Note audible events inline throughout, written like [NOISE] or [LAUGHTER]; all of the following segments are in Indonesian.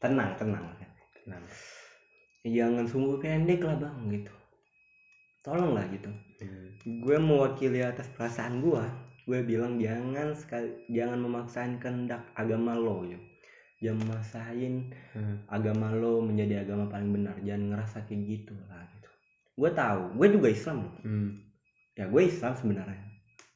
tenang tenang tenang. Jangan sungguh pendek lah bang gitu. Tolong lah gitu. Gue mewakili atas perasaan gue gue bilang jangan sekali jangan memaksain kehendak agama lo ya jangan maksain Hmm. agama lo menjadi agama paling benar. Jangan ngerasa kayak gitu lah gitu. Gue tahu gue juga Islam loh. Hmm. ya gue Islam sebenarnya.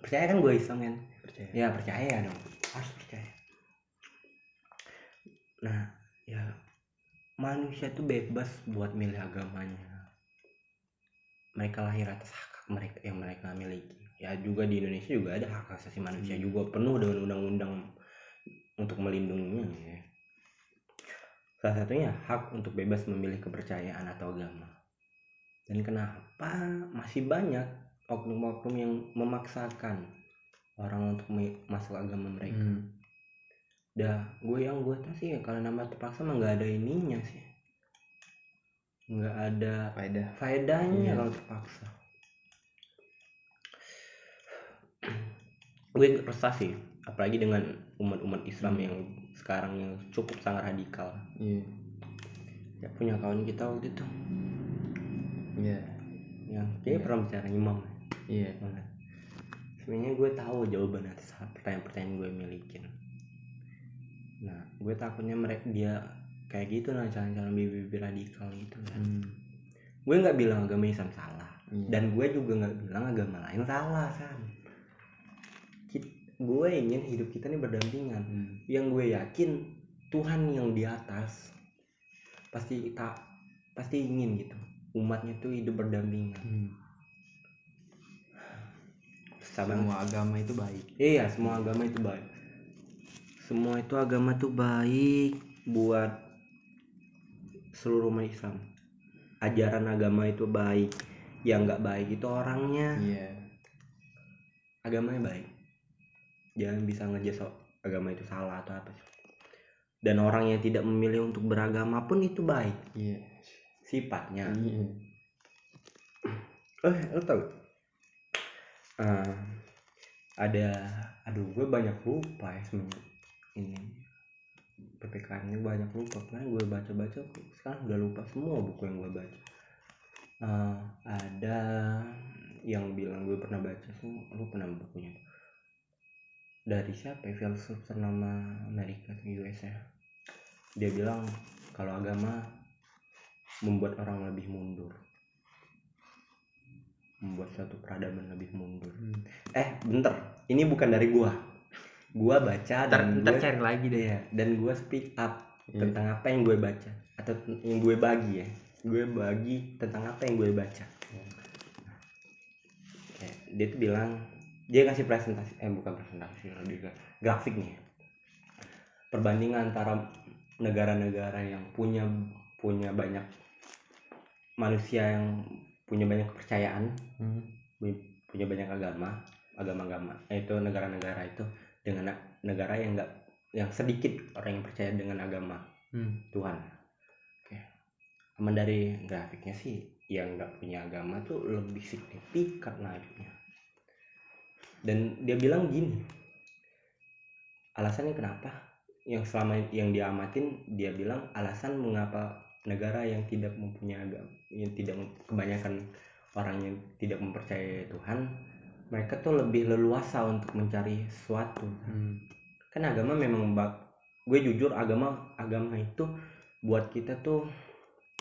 Percaya kan gue Islam kan? Percaya. ya percaya dong harus percaya nah ya manusia tuh bebas buat milih agamanya. Mereka lahir atas hak mereka yang mereka miliki. Ya juga di Indonesia juga ada hak asasi manusia juga penuh dengan undang-undang untuk melindunginya ya. salah satunya hak untuk bebas memilih kepercayaan atau agama. Dan kenapa masih banyak oknum-oknum yang memaksakan orang untuk masuk agama mereka Hmm. dah gue yang gue tahu sih ya kalau nama terpaksa mah nggak ada ininya sih nggak ada Faedah. faedahnya Iya. kalau terpaksa gue resah sih apalagi dengan umat-umat Islam Hmm. yang sekarang yang cukup sangat radikal Iya. ya punya kawan kita waktu itu Iya. yang kayak Iya. pernah bicara imam Iya. banget sebenarnya gue tahu jawaban atas pertanyaan-pertanyaan gue milikin nah gue takutnya mereka dia kayak gitu nah calon-calon bibi radikal gitu kan Hmm. gue nggak bilang agama Islam salah Iya. dan gue juga nggak bilang agama lain salah kan gue ingin hidup kita ini berdampingan Hmm. yang gue yakin Tuhan yang di atas pasti tak pasti ingin gitu umatnya tuh hidup berdampingan Hmm. Sama Semua agama itu baik. Iya, semua agama itu baik. Semua itu agama tuh baik buat seluruh umat Islam. Ajaran agama itu baik. Yang nggak baik itu orangnya. Iya. Agamanya baik. Jangan bisa ngejas agama itu salah atau apa. Dan orang yang tidak memilih untuk beragama pun itu baik Iya. sifatnya. Iya. Eh, lo tau? Eh, ada, aduh, gue banyak lupa ya semenjak ini ppkm ini banyak lupa karena gue baca-baca sekarang udah lupa semua buku yang gue baca. Eh, ada yang bilang gue pernah baca sih, lupa nama bukunya. Dari siapa ya? Filsuf ternama Amerika di USA. Dia bilang kalau agama membuat orang lebih mundur membuat suatu peradaban lebih mundur. Hmm. Eh, bentar. Ini bukan dari gua. Gua baca Ntar, dan ntar gua, cari lagi deh. ya, dan gua speak up Iya. tentang apa yang gue baca atau yang gue bagi ya. Gue bagi tentang apa yang gue baca. Kayak, dia tuh bilang dia kasih presentasi eh bukan presentasi lebih ke grafik nih. Perbandingan antara negara-negara yang punya punya banyak manusia yang punya banyak kepercayaan Hmm. punya banyak agama agama-agama eh, itu negara-negara itu dengan negara yang enggak yang sedikit orang yang percaya dengan agama Hmm. Tuhan oke aman dari grafiknya sih yang nggak punya agama tuh lebih signifikan naiknya dan dia bilang gini alasannya kenapa yang selama yang diamatin dia bilang alasan mengapa negara yang tidak mempunyai agama yang tidak kebanyakan orang yang tidak mempercayai Tuhan mereka tuh lebih leluasa untuk mencari sesuatu. Hmm. kan agama memang bak gue jujur agama agama itu buat kita tuh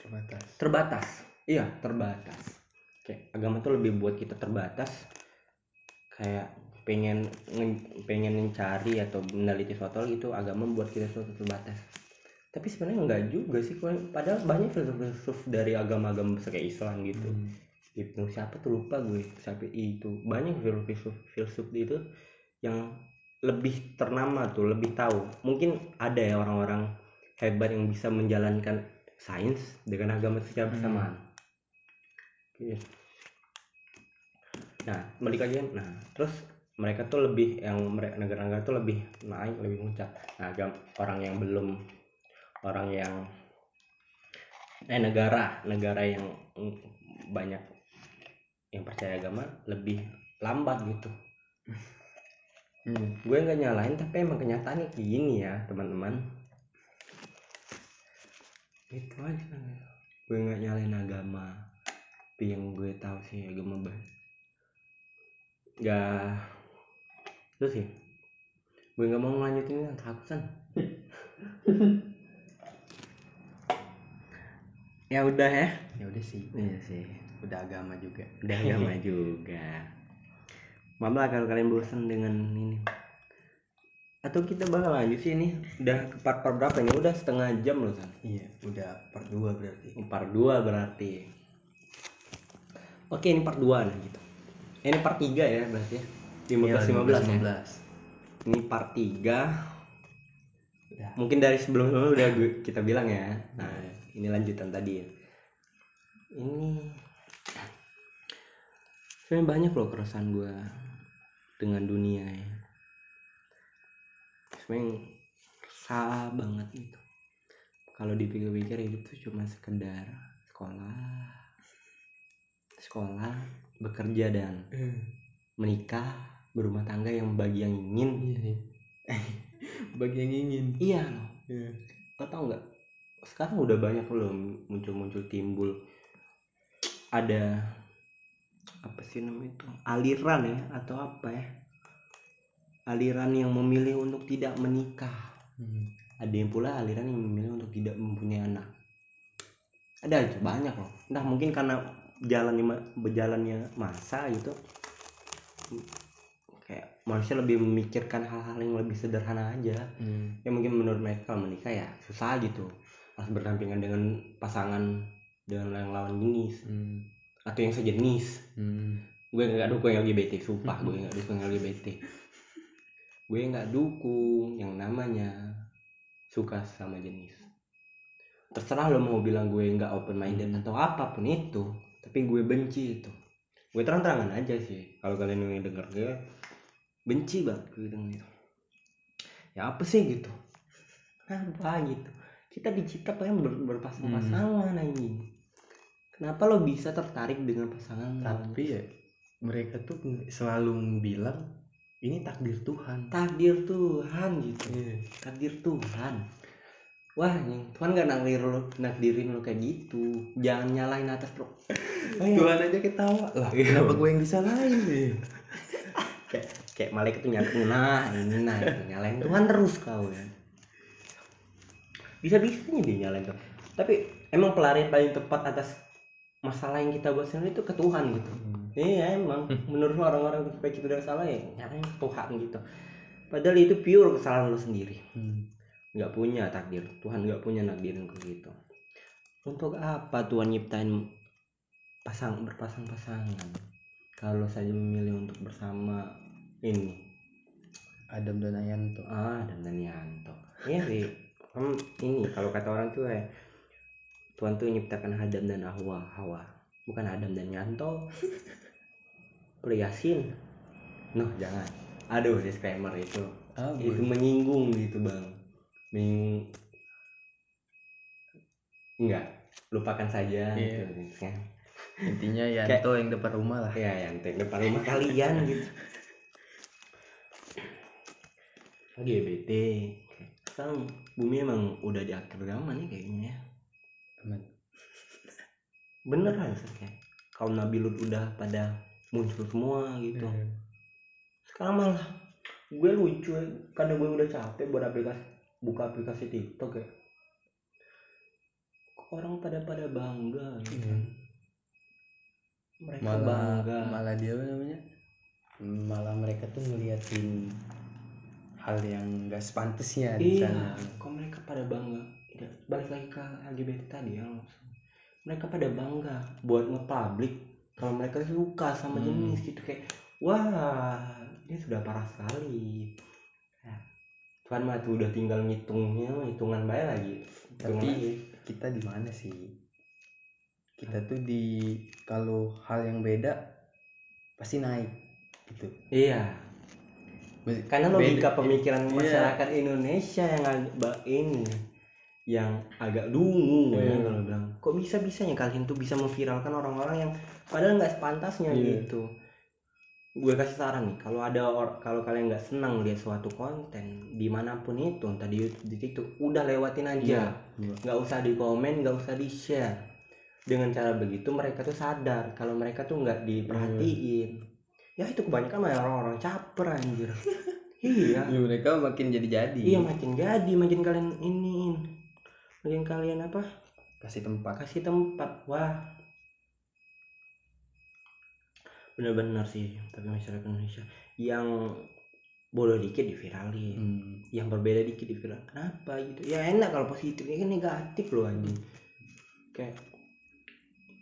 Terbatas. terbatas. Iya terbatas. Kayak agama tuh lebih buat kita terbatas. Kayak pengen nge- pengen mencari atau meneliti suatu hal gitu agama buat kita suatu terbatas tapi sebenarnya enggak juga sih padahal banyak filsuf-filsuf dari agama-agama kayak Islam gitu. Hmm. Ibnu siapa tuh lupa gue siapa itu. Banyak filsuf filsuf itu yang lebih ternama tuh lebih tahu. Mungkin ada ya orang-orang hebat yang bisa menjalankan sains dengan agama secara Hmm. bersamaan. Oke. nah balik lagi nah terus mereka tuh lebih yang mereka negara-negara tuh lebih naik lebih muncak. Nah agam- orang yang belum orang yang eh negara negara yang banyak yang percaya agama lebih lambat gitu. Hmm. gue nggak nyalain tapi emang kenyataannya kayak gini ya teman-teman. Itu aja. Gue nggak nyalain agama tapi yang gue tahu sih agama baik nggak itu sih. Gue nggak mau ngelanjutin yang takutan [LAUGHS] ya udah ya. Ya udah sih. iya sih Udah agama juga. udah agama [LAUGHS] juga. Maaf kalau kalian bosan dengan ini. Atau kita bakal lanjut sih ini? Udah ke part part berapa ini? Udah setengah jam loh san. Iya, udah part 2 berarti. part 2 berarti. Oke ini part 2 nih gitu. Ini part 3 ya berarti ya. 15 Iya, 15, 15. ya. ini part 3 Udah. mungkin dari sebelum sebelumnya udah gue, kita bilang ya. Nah ini lanjutan tadi. Ya ini sebenarnya banyak loh keresahan gue dengan dunia ya. Sebenarnya resah banget gitu. Kalau dipikir-pikir hidup tuh cuma sekedar sekolah sekolah bekerja dan menikah berumah tangga yang bagi yang ingin. Iya. Bagi yang ingin. iya. Loh Iya. lo tau nggak? Sekarang udah banyak loh muncul-muncul timbul ada apa sih namanya itu? Aliran ya atau apa ya? Aliran yang memilih untuk tidak menikah. Hmm. ada yang pula aliran yang memilih untuk tidak mempunyai anak. Ada aja banyak loh. Entah mungkin karena jalannya berjalannya masa gitu manusia lebih memikirkan hal-hal yang lebih sederhana aja. Hmm. ya mungkin menurut mereka kalau menikah ya susah gitu. Harus berdampingan dengan pasangan dengan yang lawan jenis. Hmm. atau yang sejenis. Hmm. gue nggak dukung LGBT sumpah gue nggak dukung LGBT gue nggak dukung yang namanya suka sama jenis. Terserah lo mau bilang gue nggak open minded atau apa pun itu tapi gue benci itu. Gue terang-terangan aja sih kalau kalian yang denger gue benci banget gue dengan itu ya apa sih gitu apa gitu kita dicipta pengen ber- berpasang-pasangan anjing kenapa lo bisa tertarik dengan pasangan lo? Tapi ya mereka tuh selalu bilang ini takdir Tuhan. takdir Tuhan gitu Iya. takdir Tuhan wah Tuhan gak nakdir lo nakdirin lo kayak gitu jangan nyalain atas bro Tuhan aja ketawa lah. Iya. Kenapa gue yang disalahin kayak [LAUGHS] kayak malaikat tuh nyalain nah ini nah ini, nyalain Tuhan terus kau ya. Bisa bisanya dia nyalain tuh tapi emang pelarian paling tepat atas masalah yang kita buat sendiri itu ke Tuhan gitu. Iya emang. Menurut orang-orang supaya kita udah salah ya nyalain ke Tuhan gitu. Padahal itu pure kesalahan lo sendiri. Hmm. nggak punya takdir. Tuhan nggak punya nakdirin ke gitu. Untuk apa Tuhan nyiptain pasang berpasang-pasangan? Kalau saja memilih untuk bersama ini. Adam dan Ayanto. ah dan Danianto iya sih. Em, ini kalau kata orang tuh ya Tuhan tuh nyiptakan Adam dan Hawa Hawa. Bukan Adam dan Yanto. [LAUGHS] Perlu Yasin. Noh jangan. Aduh disclaimer itu. Ah, itu menyinggung gitu bang. Menyinggung enggak. Lupakan saja Iya. gitu kan. Intinya [LAUGHS] Yanto yang depan rumah lah. ya yang di depan rumah kalian gitu LGBT sekarang bumi emang udah diatur agama nih kayaknya ya Aman. bener kan kayak kaum Nabi Lut udah pada muncul semua gitu Iya. sekarang malah gue lucu ya karena gue udah capek buat aplikasi buka aplikasi TikTok ya orang pada pada bangga gitu. Iya. mereka Malah bangga malah dia apa namanya? Malah mereka tuh ngeliatin hal yang gak sepantasnya di iya sana. kok mereka pada bangga Ya, balik lagi ke LGBT tadi ya langsung mereka pada bangga buat nge-public kalau mereka suka sama Hmm. jenis gitu kayak wah ini sudah parah sekali ya, Tuhan mah tuh udah tinggal ngitungnya hitungan baik lagi Hitungan Tapi lagi. kita di mana sih? Kita tuh di kalau hal yang beda pasti naik gitu. iya karena logika pemikiran Iya. masyarakat Indonesia yang agak ini yang agak dungu ya Iya. kalau bilang. Kok bisa bisanya kalian tuh bisa memviralkan orang-orang yang padahal nggak sepantasnya Iya. gitu. Gue kasih saran nih kalau ada or- kalau kalian nggak senang lihat suatu konten di mana pun itu entah di YouTube di TikTok udah lewatin aja. Nggak usah di komen nggak usah di share dengan cara begitu mereka tuh sadar kalau mereka tuh nggak diperhatiin ya itu kebanyakan orang-orang caper anjir. [LAUGHS] Iya. Ya, mereka makin jadi-jadi. iya makin jadi makin kalian iniin. Makin kalian apa? Kasih tempat. kasih tempat. Wah. Bener-bener sih tapi masyarakat Indonesia. Yang bodoh dikit diviralin. Hmm. yang berbeda dikit diviral kenapa gitu? Ya enak kalau positif ini kan negatif loh anjing. Kayak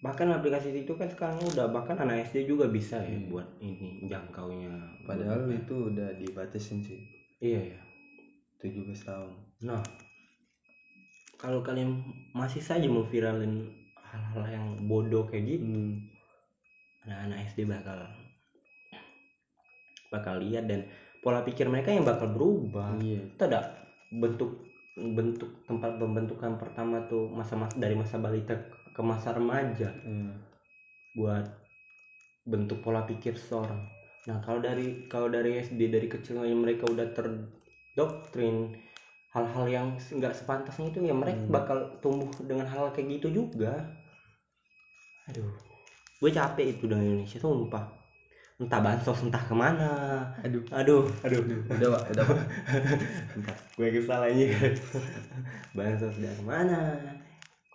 bahkan aplikasi itu kan sekarang udah bahkan anak SD juga bisa ya Hmm. buat ini jangkaunya Padahal itu udah dibatasin sih. iya ya 17 tahun. nah kalau kalian masih saja mau viralin hal-hal yang bodoh kayak gitu Hmm. anak-anak SD bakal bakal lihat dan pola pikir mereka yang bakal berubah Iya. itu ada bentuk bentuk tempat pembentukan pertama tuh masa-masa dari masa balita ke masa remaja Hmm. buat bentuk pola pikir seorang nah kalau dari kalau dari SD dari kecil mereka udah terdoktrin hal-hal yang nggak sepantasnya itu ya mereka Hmm. bakal tumbuh dengan hal kayak gitu juga aduh gue capek itu dengan Indonesia sumpah entah bansos entah ke mana Aduh. aduh aduh Udah, Pak. Udah, Pak. [LAUGHS] Gue kesal aja [LAUGHS] bansos dari mana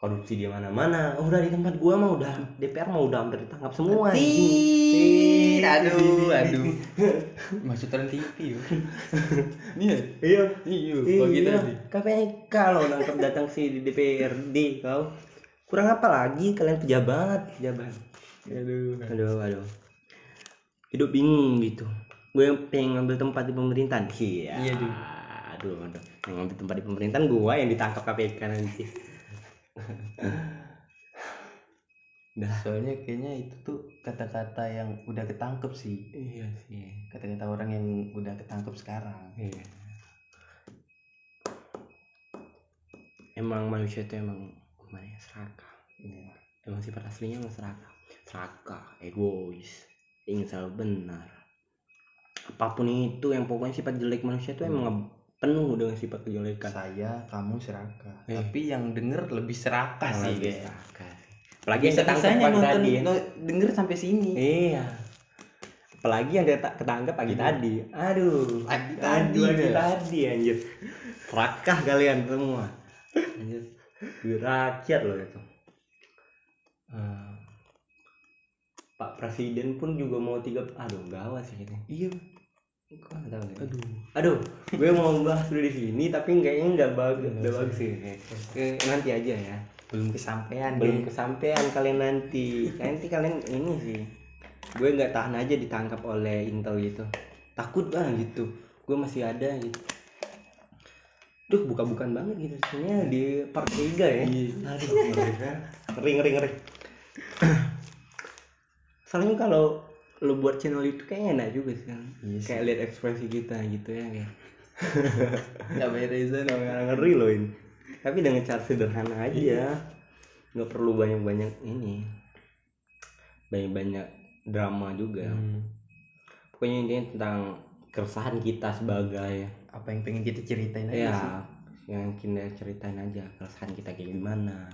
korupsi di mana-mana oh, udah di tempat gua mah udah DPR mah udah hampir ditangkap semua. Tit, aduh, aduh. [LAUGHS] Masuk tren TV. ya. [LAUGHS] Iya. iya Iya, pagi iya tadi. KPK lo nangkep datang sih di DPRD kau kurang apa lagi kalian pejabat pejabat Aduh. aduh aduh hidup bingung gitu gue pengen ngambil tempat di pemerintahan iya Iya, Duh. aduh aduh yang ngambil tempat di pemerintahan gue yang ditangkap KPK nanti [LAUGHS] dah. Soalnya kayaknya itu tuh kata-kata yang udah ketangkep sih. iya sih. Kata-kata orang yang udah ketangkep sekarang. iya. Emang manusia itu emang gimana ya serakah. Iya. emang sifat aslinya emang serakah. Serakah egois ingin selalu benar. Apa pun itu yang pokoknya sifat jelek manusia itu emang penuh dengan sifat kejelekan. Saya, kamu serakah. Eh. Tapi yang denger lebih serakah sih Lebih serakah apalagi yang ketangkep nonton tadi ya. denger sampai sini. iya. Apalagi yang dia ketangkep pagi tadi. Aduh. Pagi tadi, pagi ya. tadi anjir. Serakah kalian semua. Anjir. Rakyat loh itu. Eh, Pak Presiden pun juga mau tiga aduh gawat sih ini. Iya. Tahu. Aduh. aduh gue mau bahas dulu di sini tapi kayaknya nggak bagus Nggak bagus sih Oke, nanti aja ya. Belum kesampaian belum deh. kesampaian kalian nanti. Nanti kalian ini sih gue nggak tahan aja ditangkap oleh Intel gitu. Takut banget gitu. Gue masih ada gitu. Duh buka-bukan banget gitu sebenarnya di part 3 ya. Iya. Aduh. Ngeri ngeri ngeri soalnya kalau lu buat channel itu kayaknya enak juga sih kan Iya sih. kayak lihat ekspresi kita gitu ya kayak [LAUGHS] Nggak beresan. Nggak ngeri loh ini tapi dengan cara sederhana aja nggak perlu banyak-banyak ini banyak-banyak drama juga Hmm. pokoknya intinya tentang keresahan kita sebagai Apa yang pengen kita ceritain aja sih. ya yang kita ceritain aja keresahan kita kayak gimana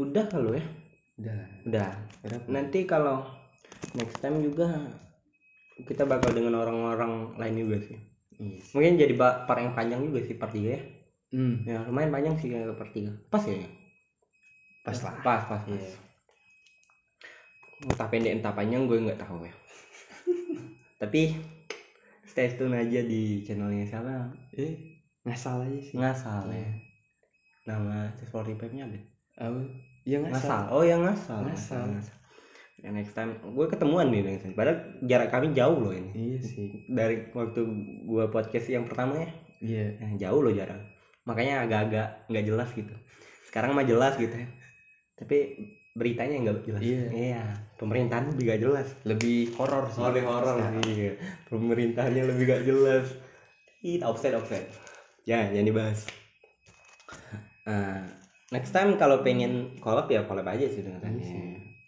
udah kalau ya? Udah. udah. Nanti kalau next time juga kita bakal dengan orang-orang lain juga sih. Iya. mungkin jadi part yang panjang juga sih part 3 ya? Hmm. ya lumayan panjang sih kayak part 3 pas ya? Pas lah. pas pas pas. Iya. entah pendek entah panjang gue nggak tahu ya. [LAUGHS] Tapi stay tune aja di channelnya siapa? Eh, ngasal aja sih. ngasal ya. Nama Spotify nya apa Apa? Ya ngasal ngasal. oh yang ngasal Ngasal. Ya, next time gue ketemuan nih next time. padahal jarak kami jauh loh ini Iya sih. dari waktu gue podcast yang pertama ya Iya. eh, jauh loh jarak makanya agak-agak nggak jelas gitu sekarang mah jelas gitu ya tapi beritanya nggak jelas Iya. iya pemerintahan lebih gak jelas Lebih horor sih. lebih horor iya pemerintahnya lebih gak jelas Ih, offset offset jangan jangan dibahas Eh, next time kalau pengen collab ya collab aja sih dengan Iya Sandy. sih.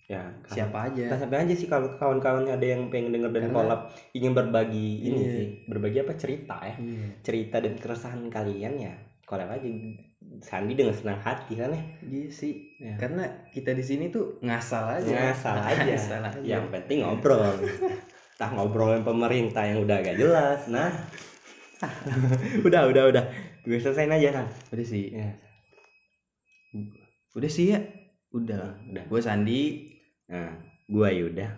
ya siapa aja. Kita sampai aja sih kalau kawan-kawan ada yang pengen denger dan Karena- collab ingin berbagi ini Iya. sih. Berbagi apa? Cerita ya. Iya. Cerita dan keresahan kalian ya collab aja. Sandi dengan senang hati kan ya? Iya sih. Ya. karena kita di sini tuh ngasal aja. Ngasal [LAUGHS] aja. Ngasal aja. yang penting ngobrol. Tak ngobrolin pemerintah yang udah agak jelas nah. [LAUGHS] Udah udah udah. Gue selesain aja kan udah sih. Ya udah sih ya. Udah. Udah gue Sandi. Nah gua Yuda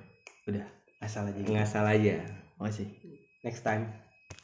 asal aja. Ngasal aja. Makasih next time